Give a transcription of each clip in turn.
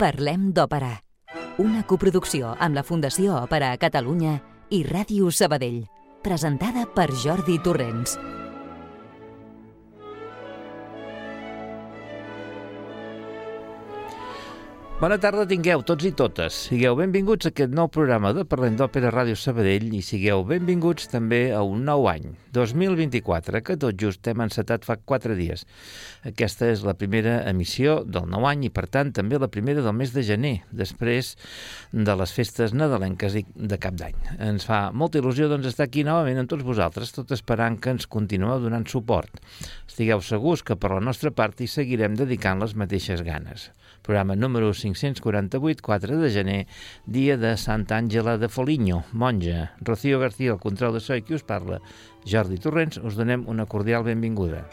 Parlem d'Òpera, una coproducció amb la Fundació Òpera a Catalunya i Ràdio Sabadell, presentada per Jordi Torrents. Bona tarda tingueu tots i totes. Sigueu benvinguts a aquest nou programa de Parlem d'Òpera Ràdio Sabadell i sigueu benvinguts també a un nou any, 2024, que tot just hem encetat fa quatre dies. Aquesta és la primera emissió del nou any i, per tant, també la primera del mes de gener, després de les festes nadalenques i de cap d'any. Ens fa molta il·lusió doncs, estar aquí novament amb tots vosaltres, tot esperant que ens continueu donant suport. Estigueu segurs que per la nostra part hi seguirem dedicant les mateixes ganes programa número 548, 4 de gener, dia de Santa Àngela de Foligno, monja. Rocío García, el control de so i qui us parla, Jordi Torrents, us donem una cordial benvinguda.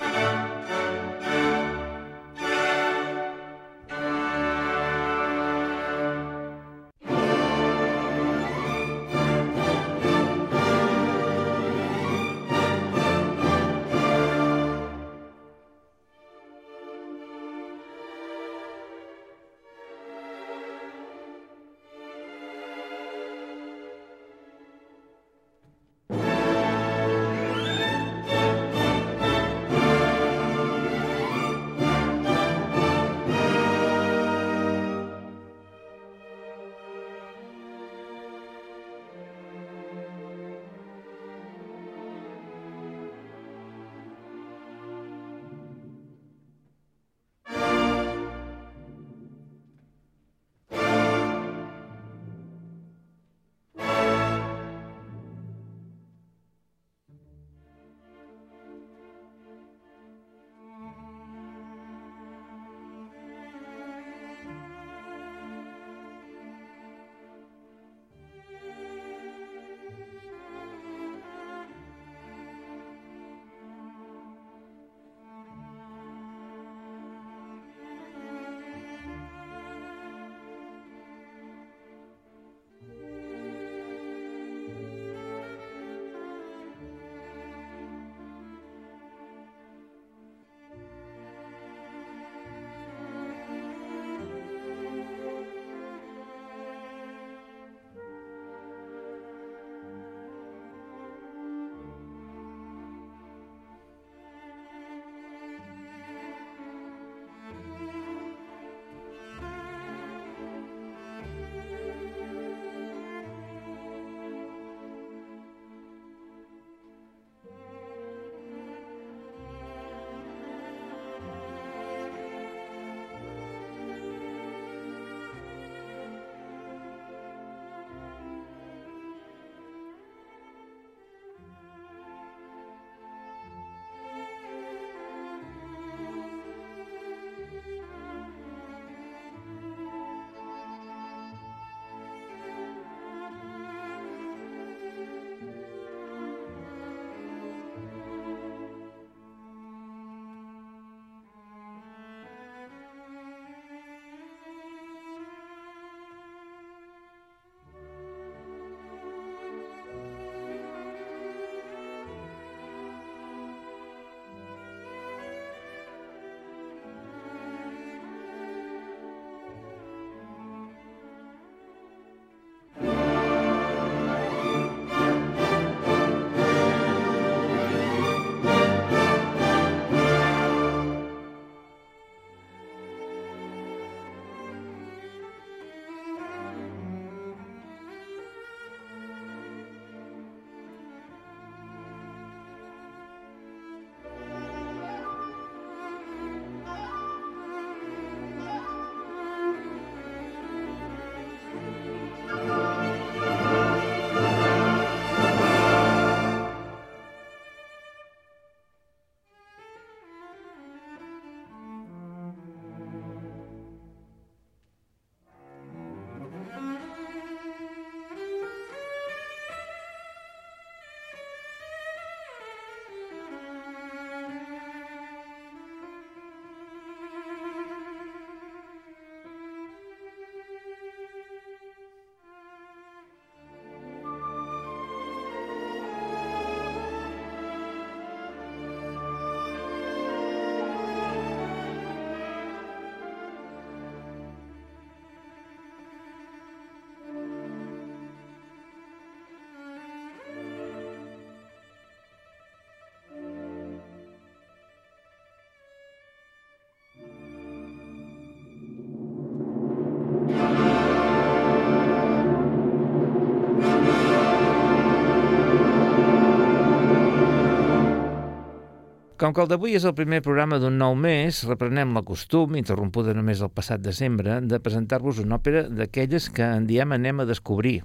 Com que el d'avui és el primer programa d'un nou mes, reprenem la costum, interrompuda només el passat desembre, de presentar-vos una òpera d'aquelles que en diem anem a descobrir.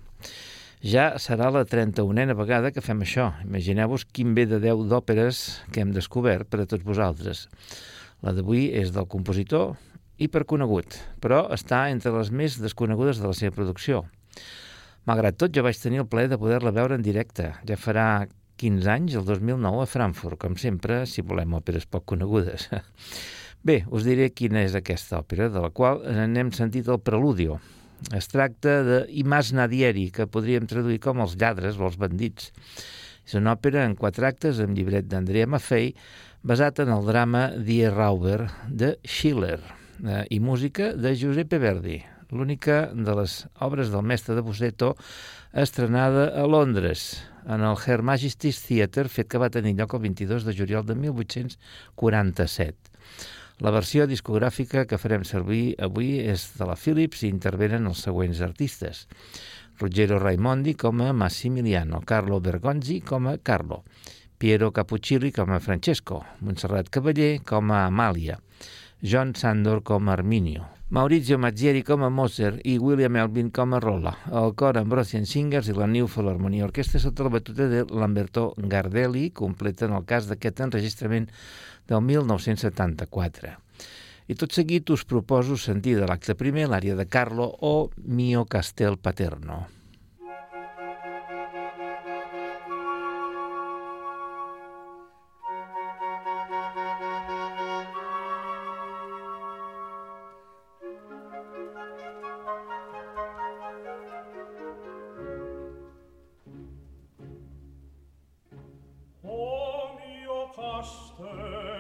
Ja serà la 31a vegada que fem això. Imagineu-vos quin bé de 10 d'òperes que hem descobert per a tots vosaltres. La d'avui és del compositor hiperconegut, però està entre les més desconegudes de la seva producció. Malgrat tot, jo vaig tenir el plaer de poder-la veure en directe. Ja farà 15 anys, el 2009, a Frankfurt, com sempre, si volem òperes poc conegudes. Bé, us diré quina és aquesta òpera, de la qual n'hem sentit el preludio. Es tracta de Imas Nadieri, que podríem traduir com els lladres o els bandits. És una òpera en quatre actes amb llibret d'Andrea Maffei, basat en el drama Die Rauber de Schiller eh, i música de Giuseppe Verdi, l'única de les obres del mestre de Boseto estrenada a Londres, en el Her Majesty's Theatre, fet que va tenir lloc el 22 de juliol de 1847. La versió discogràfica que farem servir avui és de la Philips i intervenen els següents artistes. Ruggero Raimondi com a Massimiliano, Carlo Bergonzi com a Carlo, Piero Capuccilli com a Francesco, Montserrat Cavaller com a Amàlia, John Sandor com a Arminio, Maurizio Mazzieri com a Moser i William Elvin com a Rolla. El cor Ambrosian Singers i la New Philharmonia Orquestra sota la batuta de Lamberto Gardelli completen el cas d'aquest enregistrament del 1974. I tot seguit us proposo sentir de l'acte primer l'àrea de Carlo o Mio Castel Paterno. master.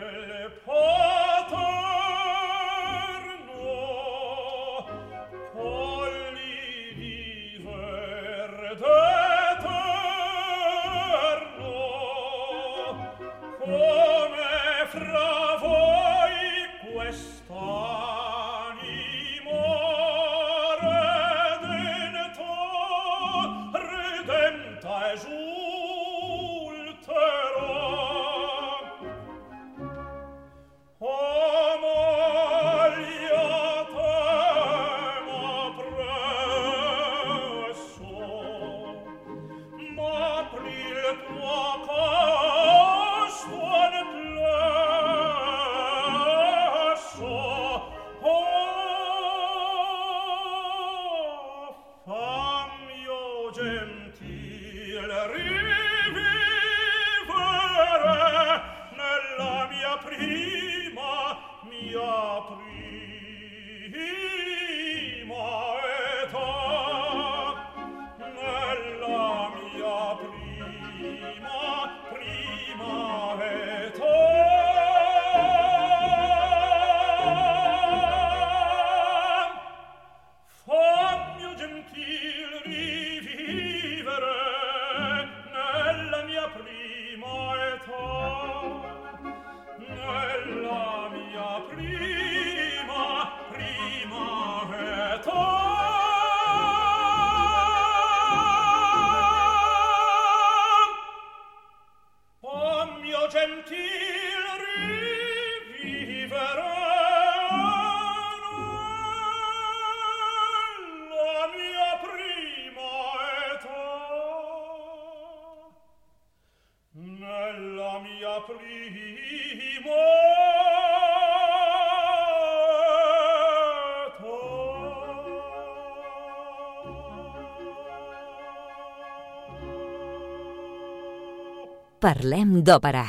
Parlem d'òpera,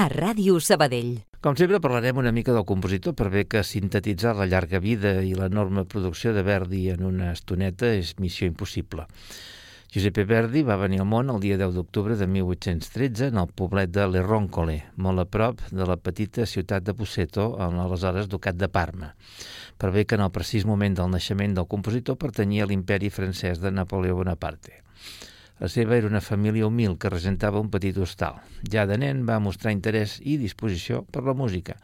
a Ràdio Sabadell. Com sempre parlarem una mica del compositor per bé que sintetitzar la llarga vida i l'enorme producció de Verdi en una estoneta és missió impossible. Giuseppe Verdi va venir al món el dia 10 d'octubre de 1813 en el poblet de Le Roncole, molt a prop de la petita ciutat de Busseto, en l'aleshores ducat de Parma. Per bé que en el precís moment del naixement del compositor pertanyia a l'imperi francès de Napoleó Bonaparte. La seva era una família humil que regentava un petit hostal. Ja de nen va mostrar interès i disposició per la música,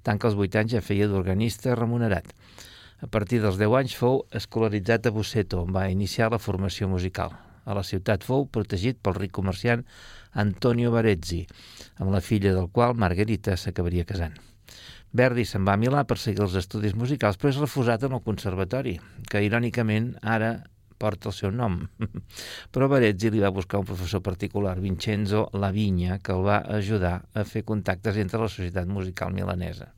tant que als 8 anys ja feia d'organista remunerat. A partir dels 10 anys fou escolaritzat a Busseto, on va iniciar la formació musical. A la ciutat fou protegit pel ric comerciant Antonio Barezzi, amb la filla del qual Margarita s'acabaria casant. Verdi se'n va a Milà per seguir els estudis musicals, però és refusat en el conservatori, que irònicament ara porta el seu nom. Però Barezzi li va buscar un professor particular, Vincenzo Lavinya, que el va ajudar a fer contactes entre la societat musical milanesa.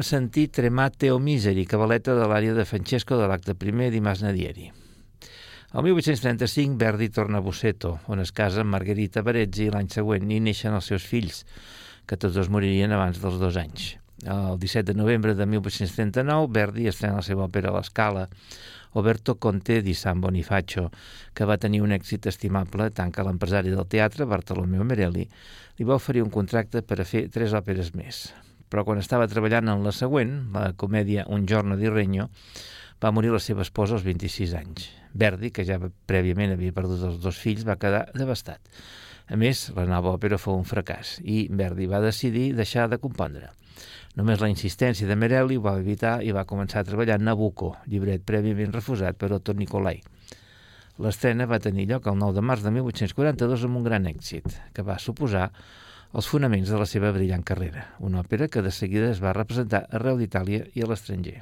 Hem sentit Tremate o Misery, cabaleta de l'àrea de Francesco de l'acte primer d'Imas Nadieri. El 1835 Verdi torna a Busseto, on es casa amb Margarita Barezzi l'any següent i neixen els seus fills, que tots dos moririen abans dels dos anys. El 17 de novembre de 1839, Verdi estrena la seva òpera a l'escala, Oberto Conte di San Bonifacio, que va tenir un èxit estimable tant que l'empresari del teatre, Bartolomeo Merelli, li va oferir un contracte per a fer tres òperes més però quan estava treballant en la següent, la comèdia Un giorno di regno, va morir la seva esposa als 26 anys. Verdi, que ja prèviament havia perdut els dos fills, va quedar devastat. A més, la nova òpera fou un fracàs i Verdi va decidir deixar de compondre. Només la insistència de Merelli ho va evitar i va començar a treballar en Nabucco, llibret prèviament refusat per Otto Nicolai. L'estrena va tenir lloc el 9 de març de 1842 amb un gran èxit, que va suposar els fonaments de la seva brillant carrera, una òpera que de seguida es va representar arreu d'Itàlia i a l'estranger.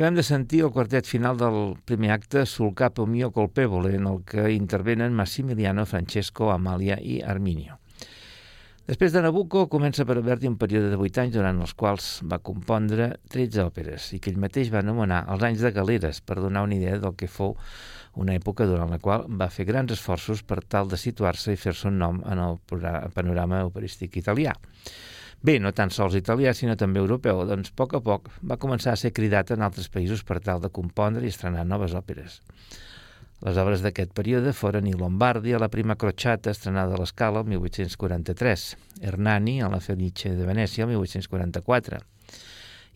Acabem de sentir el quartet final del primer acte Sul capo mio colpevole, en el que intervenen Massimiliano, Francesco, Amalia i Arminio. Després de Nabucco comença per Verdi un període de 8 anys durant els quals va compondre 13 òperes i que ell mateix va anomenar els anys de galeres per donar una idea del que fou una època durant la qual va fer grans esforços per tal de situar-se i fer-se un nom en el panorama operístic italià. Bé, no tan sols italià, sinó també europeu, doncs a poc a poc va començar a ser cridat en altres països per tal de compondre i estrenar noves òperes. Les obres d'aquest període foren I Lombardi a la prima Crociata, estrenada a l'Escala el 1843, Hernani a la Felice de Venècia el 1844,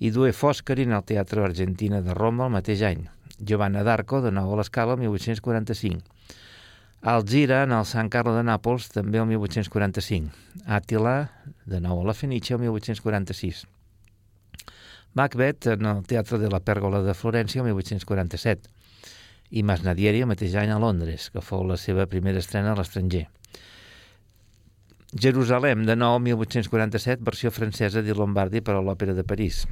i Due Foscari en el Teatre Argentina de Roma el mateix any, Giovanna d'Arco de nou a l'Escala el 1845, Algira, en el Sant Carlo de Nàpols, també el 1845. Àtila, de nou a la Fenice, el 1846. Macbeth, en el Teatre de la Pèrgola de Florència, el 1847. I Masnadieri, el mateix any a Londres, que fou la seva primera estrena a l'estranger. Jerusalem, de nou, 1847, versió francesa de Lombardi per a l'Òpera de París.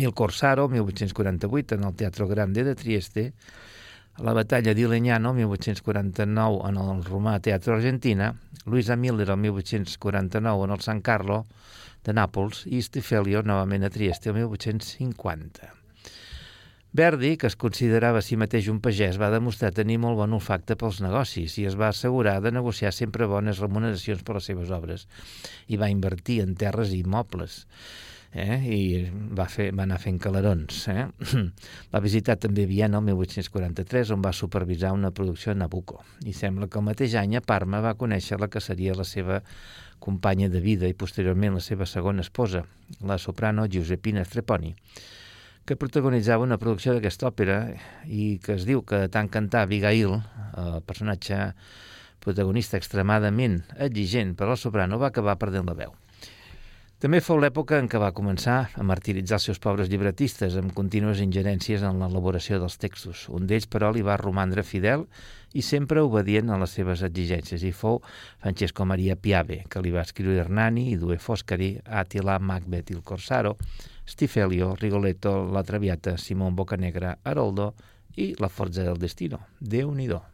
I el Corsaro, 1848, en el Teatre Grande de Trieste, la batalla di Legnano, 1849, en el Romà Teatre Argentina, Luisa Miller, el 1849, en el San Carlo de Nàpols, i Stifelio, novament a Trieste, el 1850. Verdi, que es considerava a si mateix un pagès, va demostrar tenir molt bon olfacte pels negocis i es va assegurar de negociar sempre bones remuneracions per les seves obres i va invertir en terres i mobles eh? i va, fer, va anar fent calarons. Eh? va visitar també Viena el 1843, on va supervisar una producció a Nabucco. I sembla que el mateix any a Parma va conèixer la que seria la seva companya de vida i posteriorment la seva segona esposa, la soprano Giuseppina Streponi, que protagonitzava una producció d'aquesta òpera i que es diu que de tant cantar Abigail, el personatge protagonista extremadament exigent per al soprano, va acabar perdent la veu. També fou l'època en què va començar a martiritzar els seus pobres llibretistes amb contínues ingerències en l'elaboració dels textos. Un d'ells, però, li va romandre fidel i sempre obedient a les seves exigències, i fou Francesco Maria Piave, que li va escriure Hernani i Due Foscari, Attila, Macbeth i el Corsaro, Stifelio, Rigoletto, La Traviata, Simón Bocanegra, Haroldo i La Forza del Destino. Déu-n'hi-do.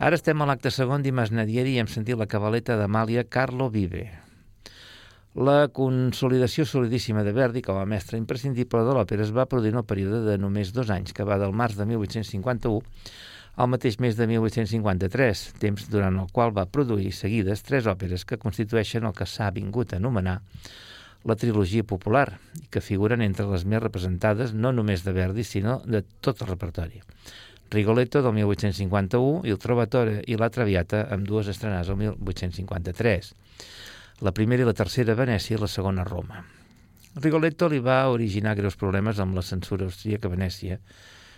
Ara estem a l'acte segon d'Imasnadieri i hem sentit la cabaleta d'Amàlia Carlo Vive. La consolidació solidíssima de Verdi com a mestre imprescindible de l'òpera es va produir en el període de només dos anys, que va del març de 1851 al mateix mes de 1853, temps durant el qual va produir seguides tres òperes que constitueixen el que s'ha vingut a anomenar la trilogia popular, i que figuren entre les més representades no només de Verdi, sinó de tot el repertori. Rigoletto del 1851 i el Trovatore i la Traviata amb dues estrenades el 1853. La primera i la tercera a Venècia i la segona a Roma. Rigoletto li va originar greus problemes amb la censura austríaca a Venècia,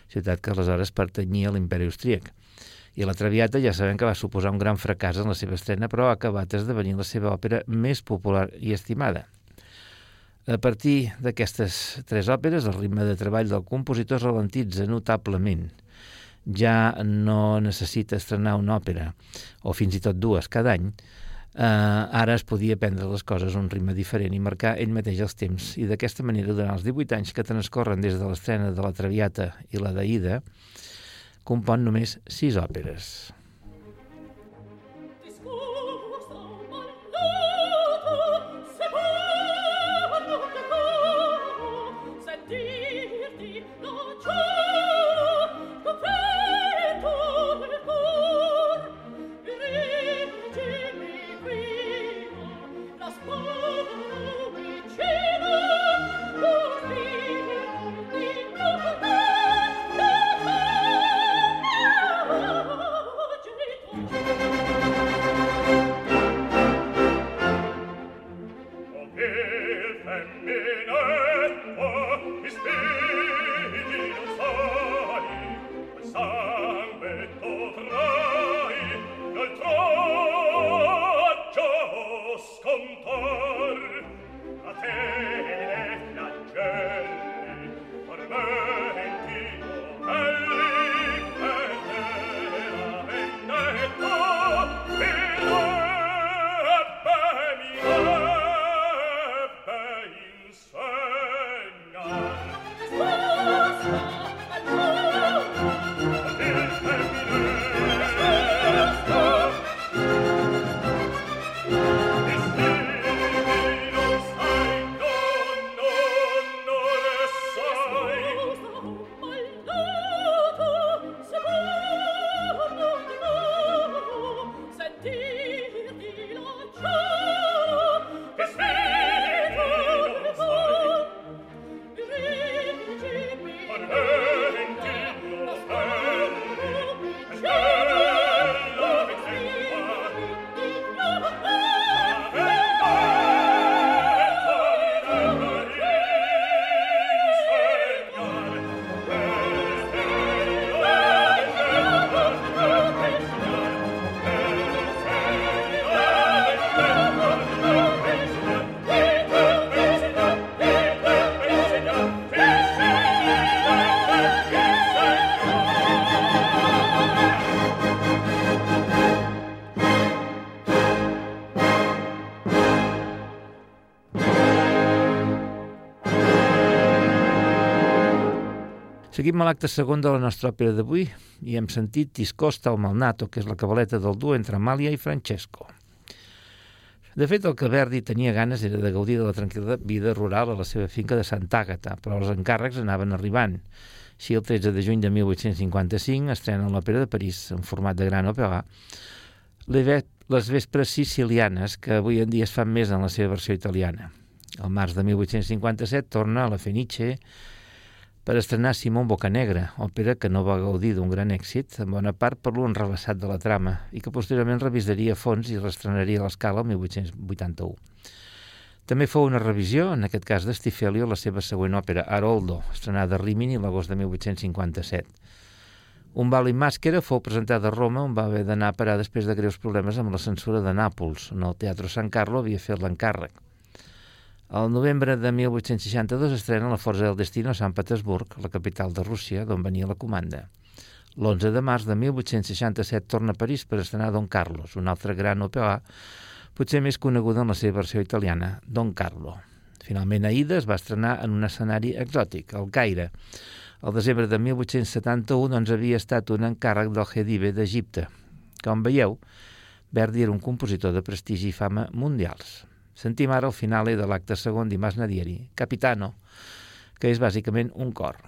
ciutat que aleshores pertanyia a l'imperi austríac. I la Traviata ja sabem que va suposar un gran fracàs en la seva estrena, però ha acabat esdevenint la seva òpera més popular i estimada. A partir d'aquestes tres òperes, el ritme de treball del compositor es ralentitza notablement – ja no necessita estrenar una òpera, o fins i tot dues cada any, eh, ara es podia prendre les coses a un ritme diferent i marcar ell mateix els temps. I d'aquesta manera, durant els 18 anys que transcorren des de l'estrena de la Traviata i la d'Aida, compon només sis òperes. Amen. Seguim a l'acte segon de la nostra òpera d'avui i hem sentit Tiscosta al Malnato, que és la cabaleta del duo entre Amàlia i Francesco. De fet, el que Verdi tenia ganes era de gaudir de la tranquil·la vida rural a la seva finca de Santa Àgata, però els encàrrecs anaven arribant. Així, el 13 de juny de 1855 estrenen l'òpera de París en format de gran òpera, les vespres sicilianes, que avui en dia es fan més en la seva versió italiana. El març de 1857 torna a la Fenice, per estrenar Simón Bocanegra, òpera que no va gaudir d'un gran èxit, en bona part per l'enrevessat de la trama, i que posteriorment revisaria fons i restrenaria l'escala el 1881. També fou una revisió, en aquest cas de Stifelio, la seva següent òpera, Haroldo, estrenada a Rimini l'agost de 1857. Un bal i màscara fou presentada a Roma, on va haver d'anar a parar després de greus problemes amb la censura de Nàpols, on el Teatro San Carlo havia fet l'encàrrec. El novembre de 1862 estrena la Força del Destino a Sant Petersburg, la capital de Rússia, d'on venia la comanda. L'11 de març de 1867 torna a París per estrenar Don Carlos, un altre gran òpera, potser més coneguda en la seva versió italiana, Don Carlo. Finalment, Aida es va estrenar en un escenari exòtic, el Caire. El desembre de 1871 doncs, havia estat un encàrrec del Gedive d'Egipte. Com veieu, Verdi era un compositor de prestigi i fama mundials. Sentim ara el finale de l'acte segon d'Imas Nadieri, Capitano, que és bàsicament un cor.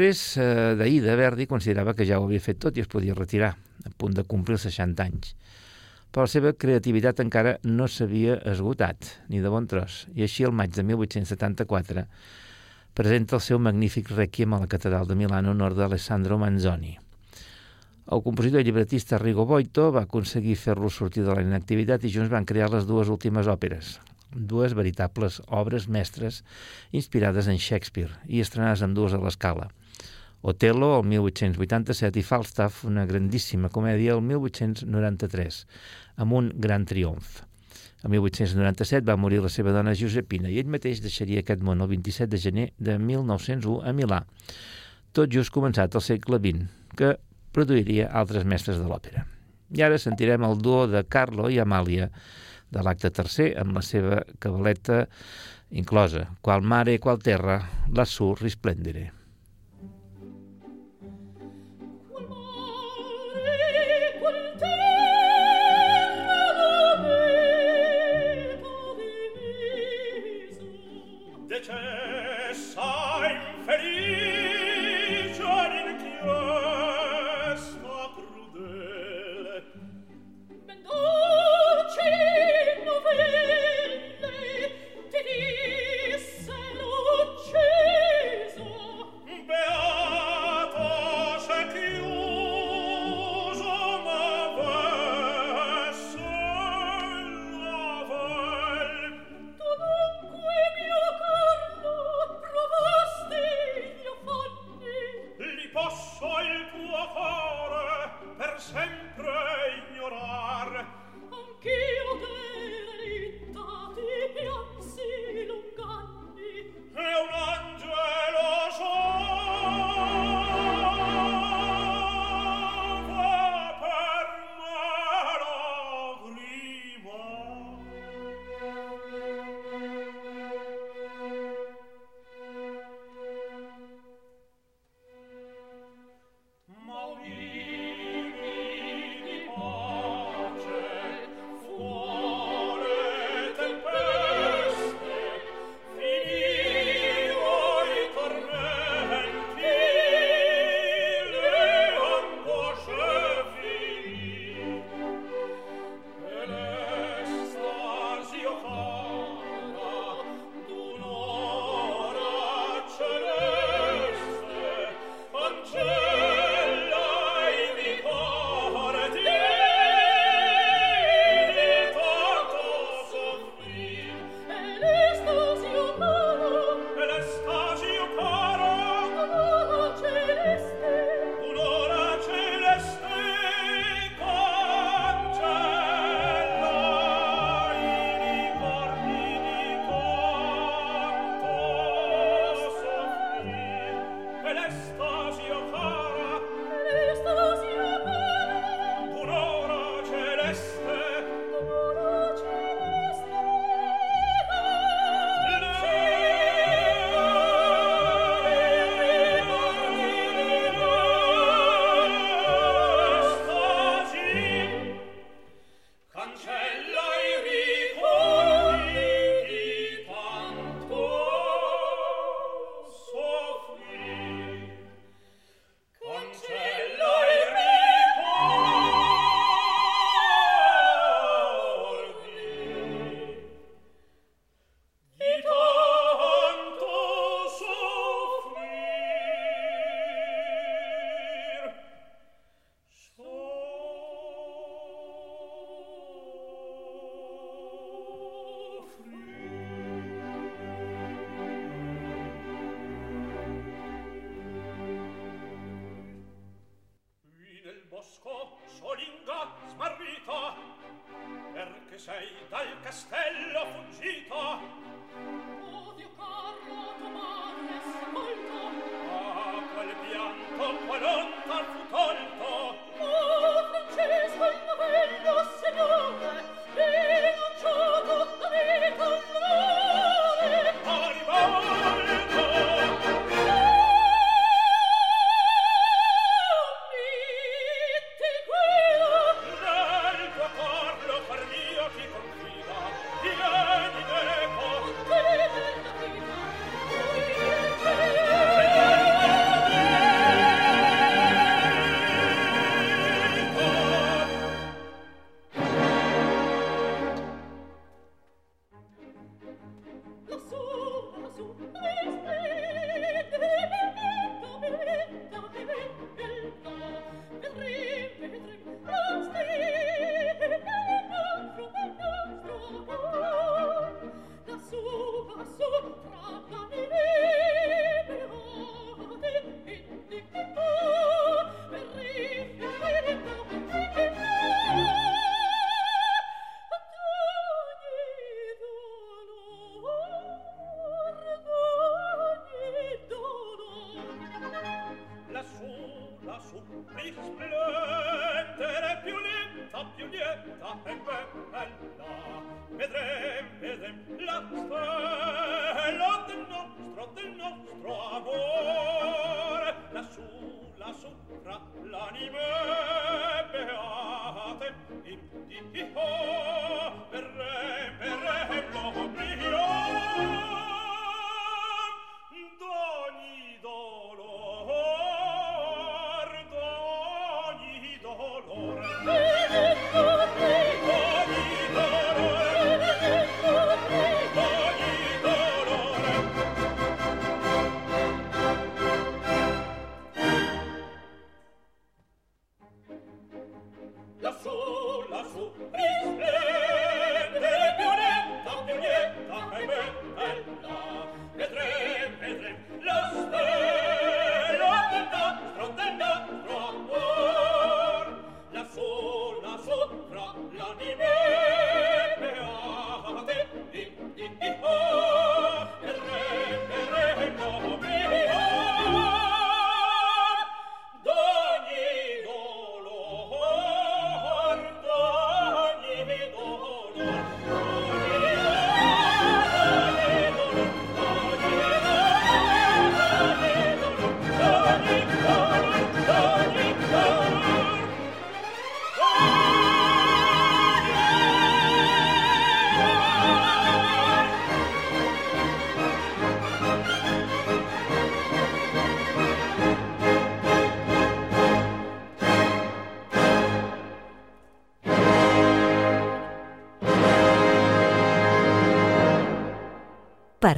Després eh, d'Aida, Verdi considerava que ja ho havia fet tot i es podia retirar, a punt de complir els 60 anys. Però la seva creativitat encara no s'havia esgotat, ni de bon tros, i així el maig de 1874 presenta el seu magnífic requiem a la catedral de Milà en honor d'Alessandro Manzoni. El compositor i llibretista Rigo Boito va aconseguir fer-lo sortir de la inactivitat i junts van crear les dues últimes òperes, dues veritables obres mestres inspirades en Shakespeare i estrenades en dues a l'escala. Otelo, el 1887, i Falstaff, una grandíssima comèdia, el 1893, amb un gran triomf. El 1897 va morir la seva dona Josepina i ell mateix deixaria aquest món el 27 de gener de 1901 a Milà, tot just començat el segle XX, que produiria altres mestres de l'òpera. I ara sentirem el duo de Carlo i Amàlia, de l'acte tercer amb la seva cabaleta inclosa Qual mare, qual terra, lassù risplendere.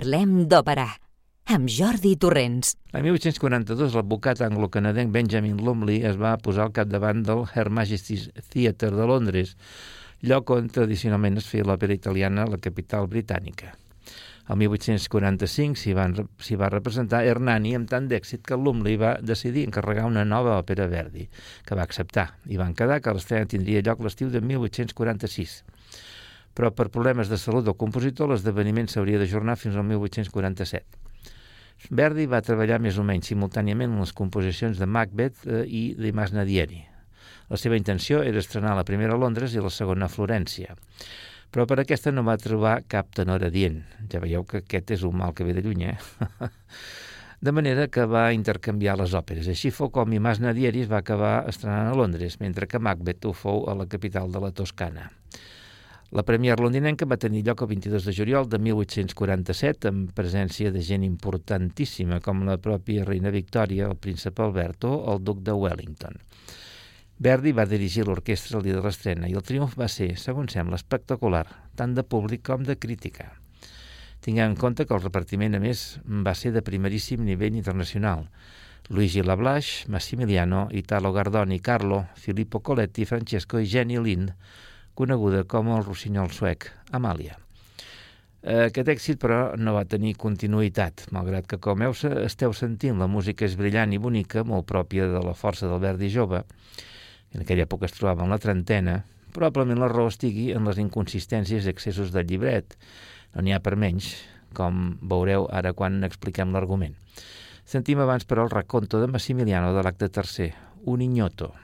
Parlem d'òpera, amb Jordi Torrents. A 1842, l'advocat anglo-canadenc Benjamin Lumley es va posar al capdavant del Her Majesty's Theatre de Londres, lloc on tradicionalment es feia l'òpera italiana a la capital britànica. El 1845 s'hi va representar Hernani amb tant d'èxit que Lumley va decidir encarregar una nova òpera Verdi, que va acceptar, i van quedar que l'estrena tindria lloc l'estiu de 1846 però per problemes de salut del compositor l'esdeveniment s'hauria d'ajornar fins al 1847. Verdi va treballar més o menys simultàniament en les composicions de Macbeth eh, i de Masnadieri. La seva intenció era estrenar la primera a Londres i la segona a Florència, però per aquesta no va trobar cap tenor adient. Ja veieu que aquest és un mal que ve de lluny, eh? de manera que va intercanviar les òperes. Així fou com i Masnadieri es va acabar estrenant a Londres, mentre que Macbeth ho fou a la capital de la Toscana. La Premier londinenca va tenir lloc el 22 de juliol de 1847 amb presència de gent importantíssima com la pròpia reina Victòria, el príncep Alberto o el duc de Wellington. Verdi va dirigir l'orquestra el dia de l'estrena i el triomf va ser, segons sembla, espectacular, tant de públic com de crítica. Tinguem en compte que el repartiment, a més, va ser de primeríssim nivell internacional. Luigi Lablache, Massimiliano, Italo Gardoni, Carlo, Filippo Coletti, Francesco i Jenny Lind coneguda com el rossinyol suec, Amàlia. Aquest èxit, però, no va tenir continuïtat, malgrat que, com heu esteu sentint, la música és brillant i bonica, molt pròpia de la força del Verdi jove, en aquella època es trobava en la trentena, probablement la raó estigui en les inconsistències i excessos del llibret. No n'hi ha per menys, com veureu ara quan expliquem l'argument. Sentim abans, però, el raconto de Massimiliano de l'acte tercer, un ignoto,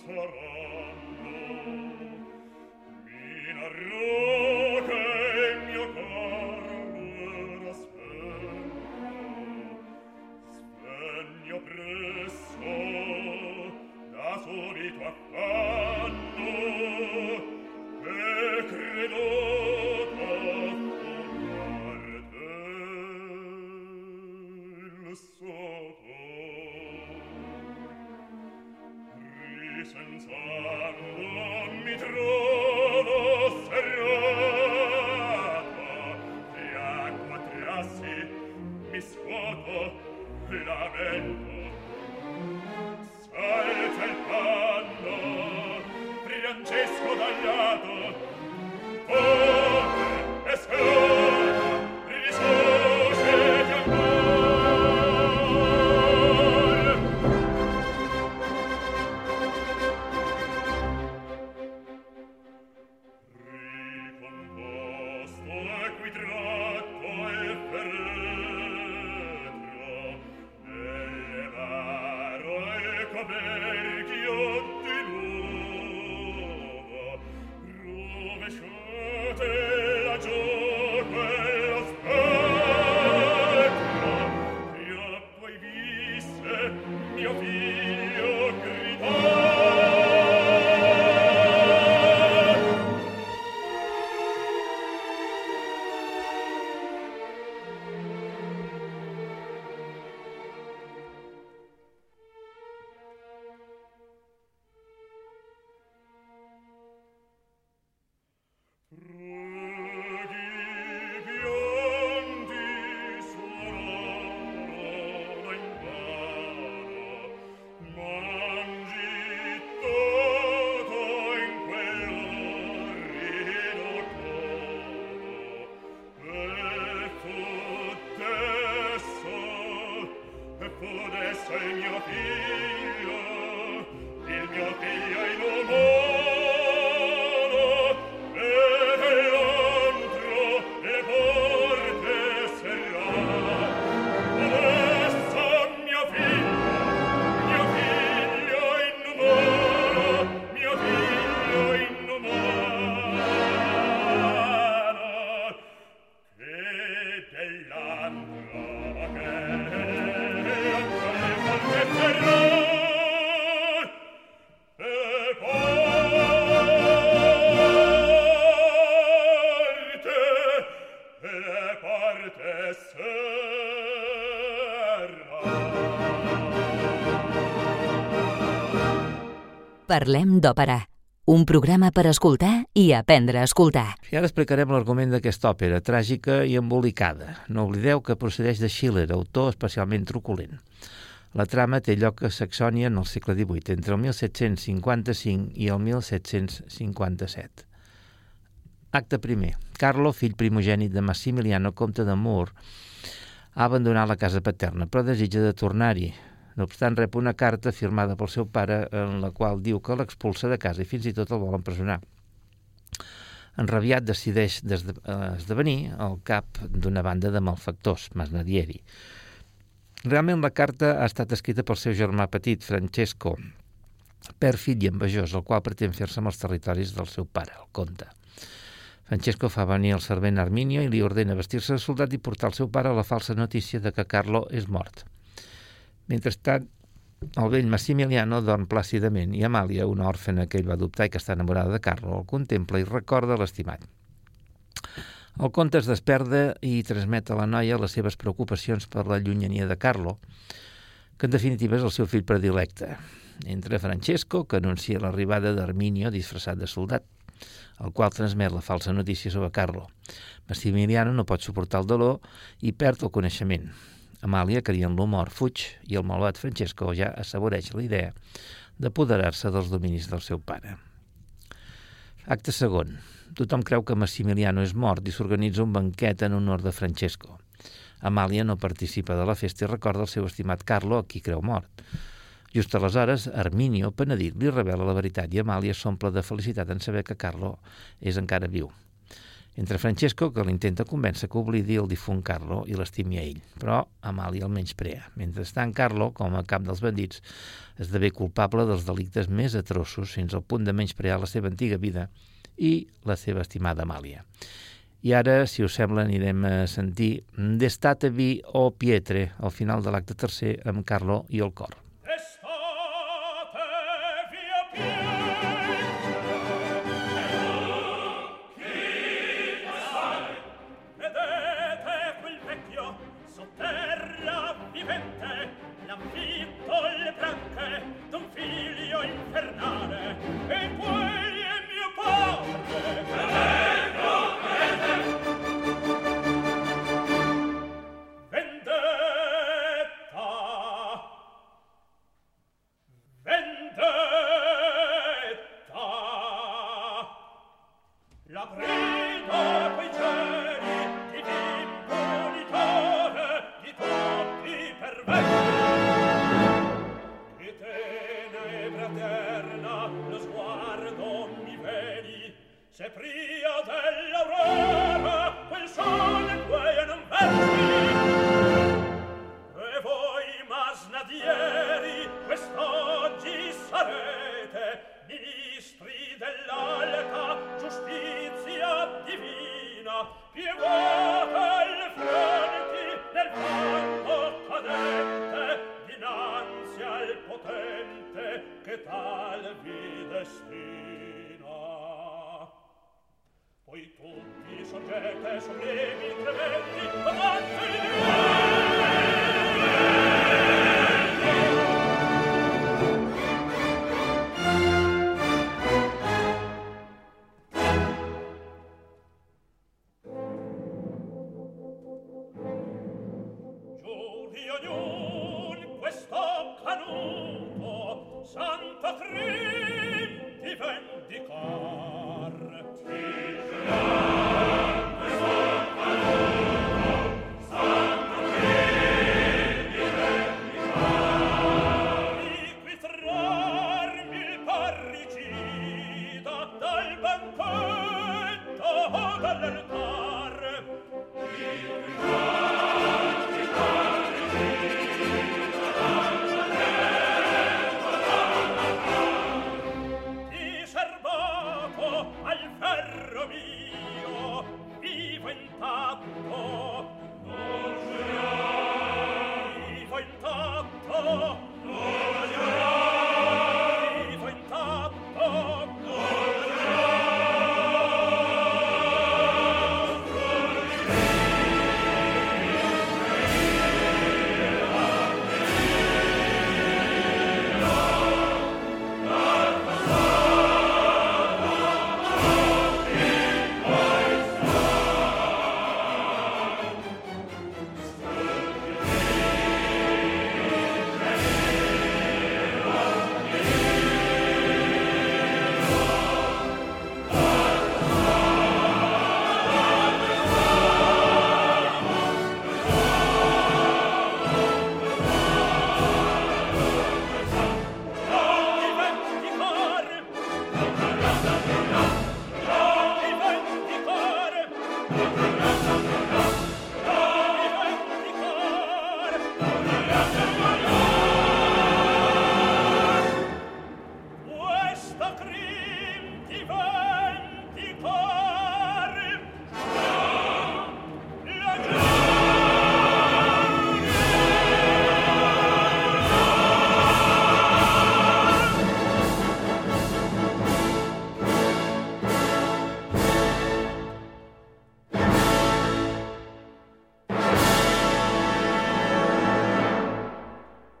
sarà Parlem d'òpera, un programa per escoltar i aprendre a escoltar. I ara explicarem l'argument d'aquesta òpera, tràgica i embolicada. No oblideu que procedeix de Schiller, autor especialment truculent. La trama té lloc a Saxònia en el segle XVIII, entre el 1755 i el 1757. Acte primer. Carlo, fill primogènit de Massimiliano, comte de Mur, ha abandonat la casa paterna, però desitja de tornar-hi. No obstant, rep una carta firmada pel seu pare en la qual diu que l'expulsa de casa i fins i tot el vol empresonar. Enrabiat decideix esdevenir el cap d'una banda de malfactors, Masnadieri. Realment la carta ha estat escrita pel seu germà petit, Francesco, pèrfid i envejós, el qual pretén fer-se amb els territoris del seu pare, el comte. Francesco fa venir el servent Arminio i li ordena vestir-se de soldat i portar al seu pare la falsa notícia de que Carlo és mort. Mentrestant, el vell Massimiliano dorm plàcidament i Amàlia, una òrfena que ell va adoptar i que està enamorada de Carlo, el contempla i recorda l'estimat. El conte es desperda i transmet a la noia les seves preocupacions per la llunyania de Carlo, que en definitiva és el seu fill predilecte. Entre Francesco, que anuncia l'arribada d'Arminio disfressat de soldat, el qual transmet la falsa notícia sobre Carlo. Massimiliano no pot suportar el dolor i perd el coneixement. Amàlia, en l'humor, fuig i el malvat Francesco ja assaboreix la idea d'apoderar-se dels dominis del seu pare. Acte segon. Tothom creu que Massimiliano és mort i s'organitza un banquet en honor de Francesco. Amàlia no participa de la festa i recorda el seu estimat Carlo, a qui creu mort. Just aleshores, Arminio, penedit, li revela la veritat i Amàlia s'omple de felicitat en saber que Carlo és encara viu. Entre Francesco, que l'intenta convèncer que oblidi el difunt Carlo i l'estimi a ell, però Amàlia el menysprea. Mentrestant, Carlo, com a cap dels bandits, esdevé culpable dels delictes més atrossos fins al punt de menysprear la seva antiga vida i la seva estimada Amàlia. I ara, si us sembla, anirem a sentir D'estate vi o pietre, al final de l'acte tercer, amb Carlo i el cor.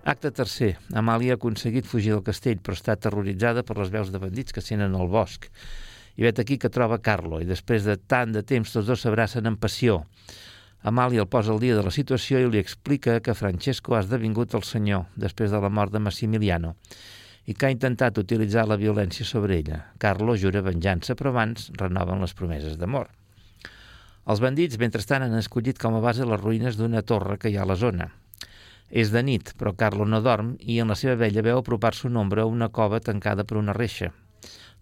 Acte tercer. Amàlia ha aconseguit fugir del castell, però està terroritzada per les veus de bandits que senen al bosc. I vet aquí que troba Carlo, i després de tant de temps tots dos s'abracen en passió. Amàlia el posa al dia de la situació i li explica que Francesco ha esdevingut el senyor després de la mort de Massimiliano i que ha intentat utilitzar la violència sobre ella. Carlo jura venjança, però abans renoven les promeses d'amor. Els bandits, mentrestant, han escollit com a base les ruïnes d'una torre que hi ha a la zona. És de nit, però Carlo no dorm i en la seva vella veu apropar-se un ombra a una cova tancada per una reixa,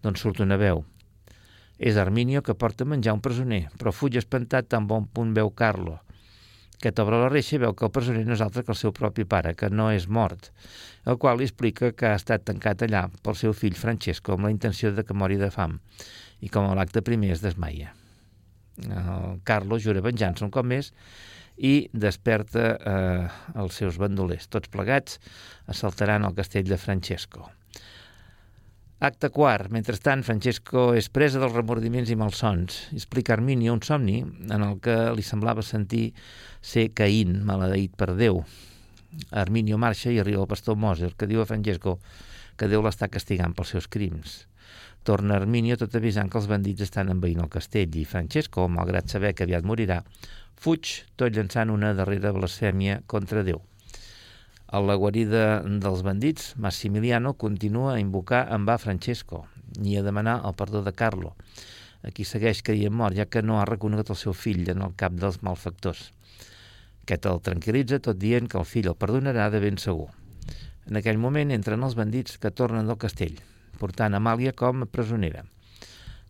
d'on surt una veu. És Arminio que porta a menjar un presoner, però fuig espantat tan bon punt veu Carlo, que t'obre la reixa i veu que el presoner no és altre que el seu propi pare, que no és mort, el qual li explica que ha estat tancat allà pel seu fill Francesco amb la intenció de que mori de fam, i com a l'acte primer es desmaia. El Carlo jura venjança un cop més i desperta eh, els seus bandolers. Tots plegats assaltaran el castell de Francesco. Acte quart. Mentrestant, Francesco és presa dels remordiments i malsons. Explica Arminio un somni en el que li semblava sentir ser Caín, maledeït per Déu. Arminio marxa i arriba el pastor Moser, que diu a Francesco que Déu l'està castigant pels seus crims. Torna Arminio tot avisant que els bandits estan envaint el castell i Francesco, malgrat saber que aviat morirà, fuig tot llançant una darrera blasfèmia contra Déu. A la guarida dels bandits, Massimiliano continua a invocar en va Francesco i a demanar el perdó de Carlo, a qui segueix caient mort, ja que no ha reconegut el seu fill en el cap dels malfactors. Aquest el tranquil·litza tot dient que el fill el perdonarà de ben segur. En aquell moment entren els bandits que tornen del castell, portant Amàlia com a presonera.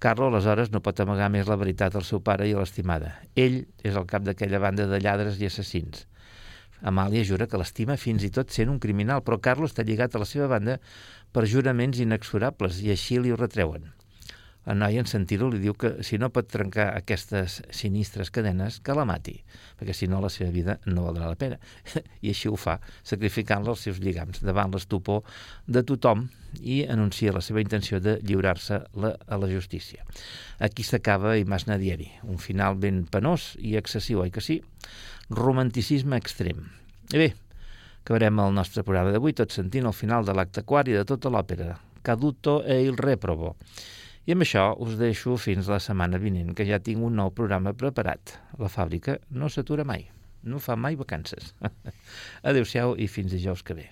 Carlo, aleshores, no pot amagar més la veritat al seu pare i a l'estimada. Ell és el cap d'aquella banda de lladres i assassins. Amàlia jura que l'estima fins i tot sent un criminal, però Carlo està lligat a la seva banda per juraments inexorables i així li ho retreuen. El noi, en sentir-ho, li diu que si no pot trencar aquestes sinistres cadenes, que la mati, perquè si no la seva vida no valdrà la pena. I així ho fa, sacrificant-la als seus lligams davant l'estupor de tothom i anuncia la seva intenció de lliurar-se a la justícia. Aquí s'acaba Imas Nadieri, un final ben penós i excessiu, oi que sí? Romanticisme extrem. I bé, acabarem el nostre programa d'avui tot sentint el final de l'acte quart i de tota l'òpera, Caduto e il Reprobo. I amb això us deixo fins la setmana vinent, que ja tinc un nou programa preparat. La fàbrica no s'atura mai, no fa mai vacances. Adéu-siau i fins dijous que ve.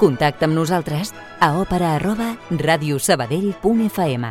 Contacta amb nosaltres a òpera arroba radiosabadell.fm.